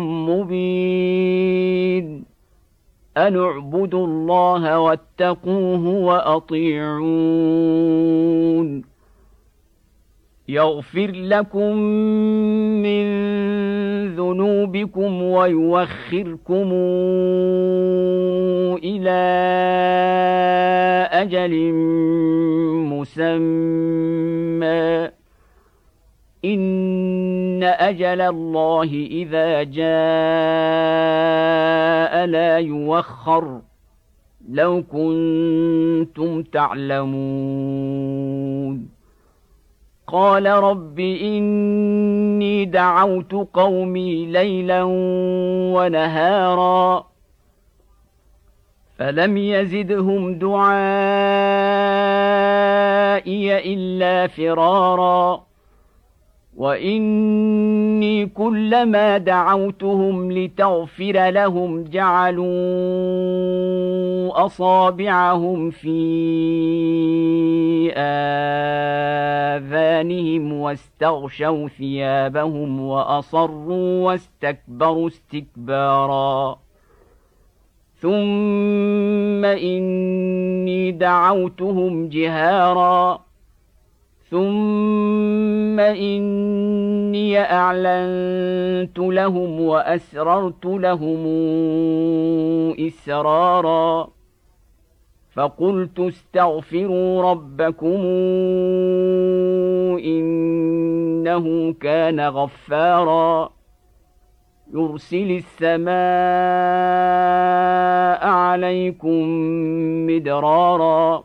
مبين. ان اعبدوا الله واتقوه وأطيعون. يغفر لكم من ذنوبكم ويوخركم إلى أجل مسمى. إن أجل الله إذا جاء لا يوخر. لو كنتم تعلمون. قال رب إني دعوت قومي ليلا ونهارا. فلم يزدهم دعائي إلا فرارا. واني كلما دعوتهم لتغفر لهم جعلوا اصابعهم في اذانهم واستغشوا ثيابهم واصروا واستكبروا استكبارا ثم اني دعوتهم جهارا ثم اني اعلنت لهم واسررت لهم اسرارا فقلت استغفروا ربكم انه كان غفارا يرسل السماء عليكم مدرارا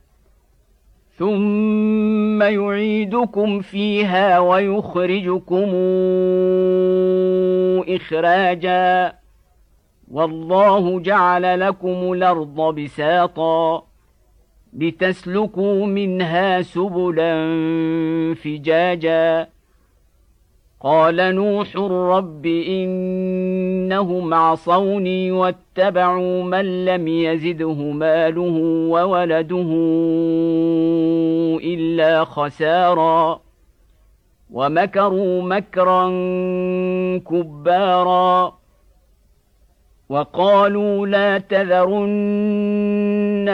ثم يعيدكم فيها ويخرجكم اخراجا والله جعل لكم الأرض بساطا لتسلكوا منها سبلا فجاجا قال نوح رب إنهم عصوني واتبعوا من لم يزده ماله وولده إلا خسارا ومكروا مكرا كبارا وقالوا لا تذرن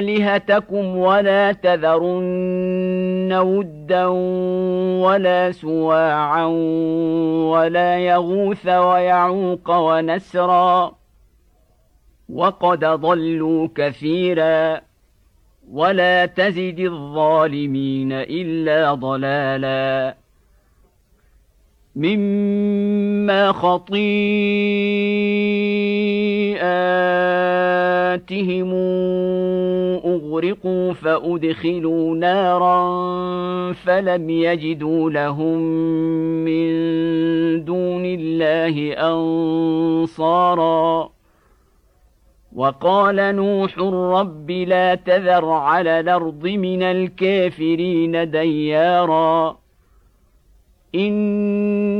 آلهتكم ولا تذرن ودا ولا سواعا ولا يغوث ويعوق ونسرا وقد ضلوا كثيرا ولا تزد الظالمين إلا ضلالا مما خطيئاتهم اغرقوا فادخلوا نارا فلم يجدوا لهم من دون الله انصارا وقال نوح رب لا تذر على الأرض من الكافرين ديارا إن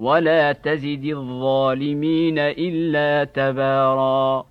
ولا تزد الظالمين إلا تباراً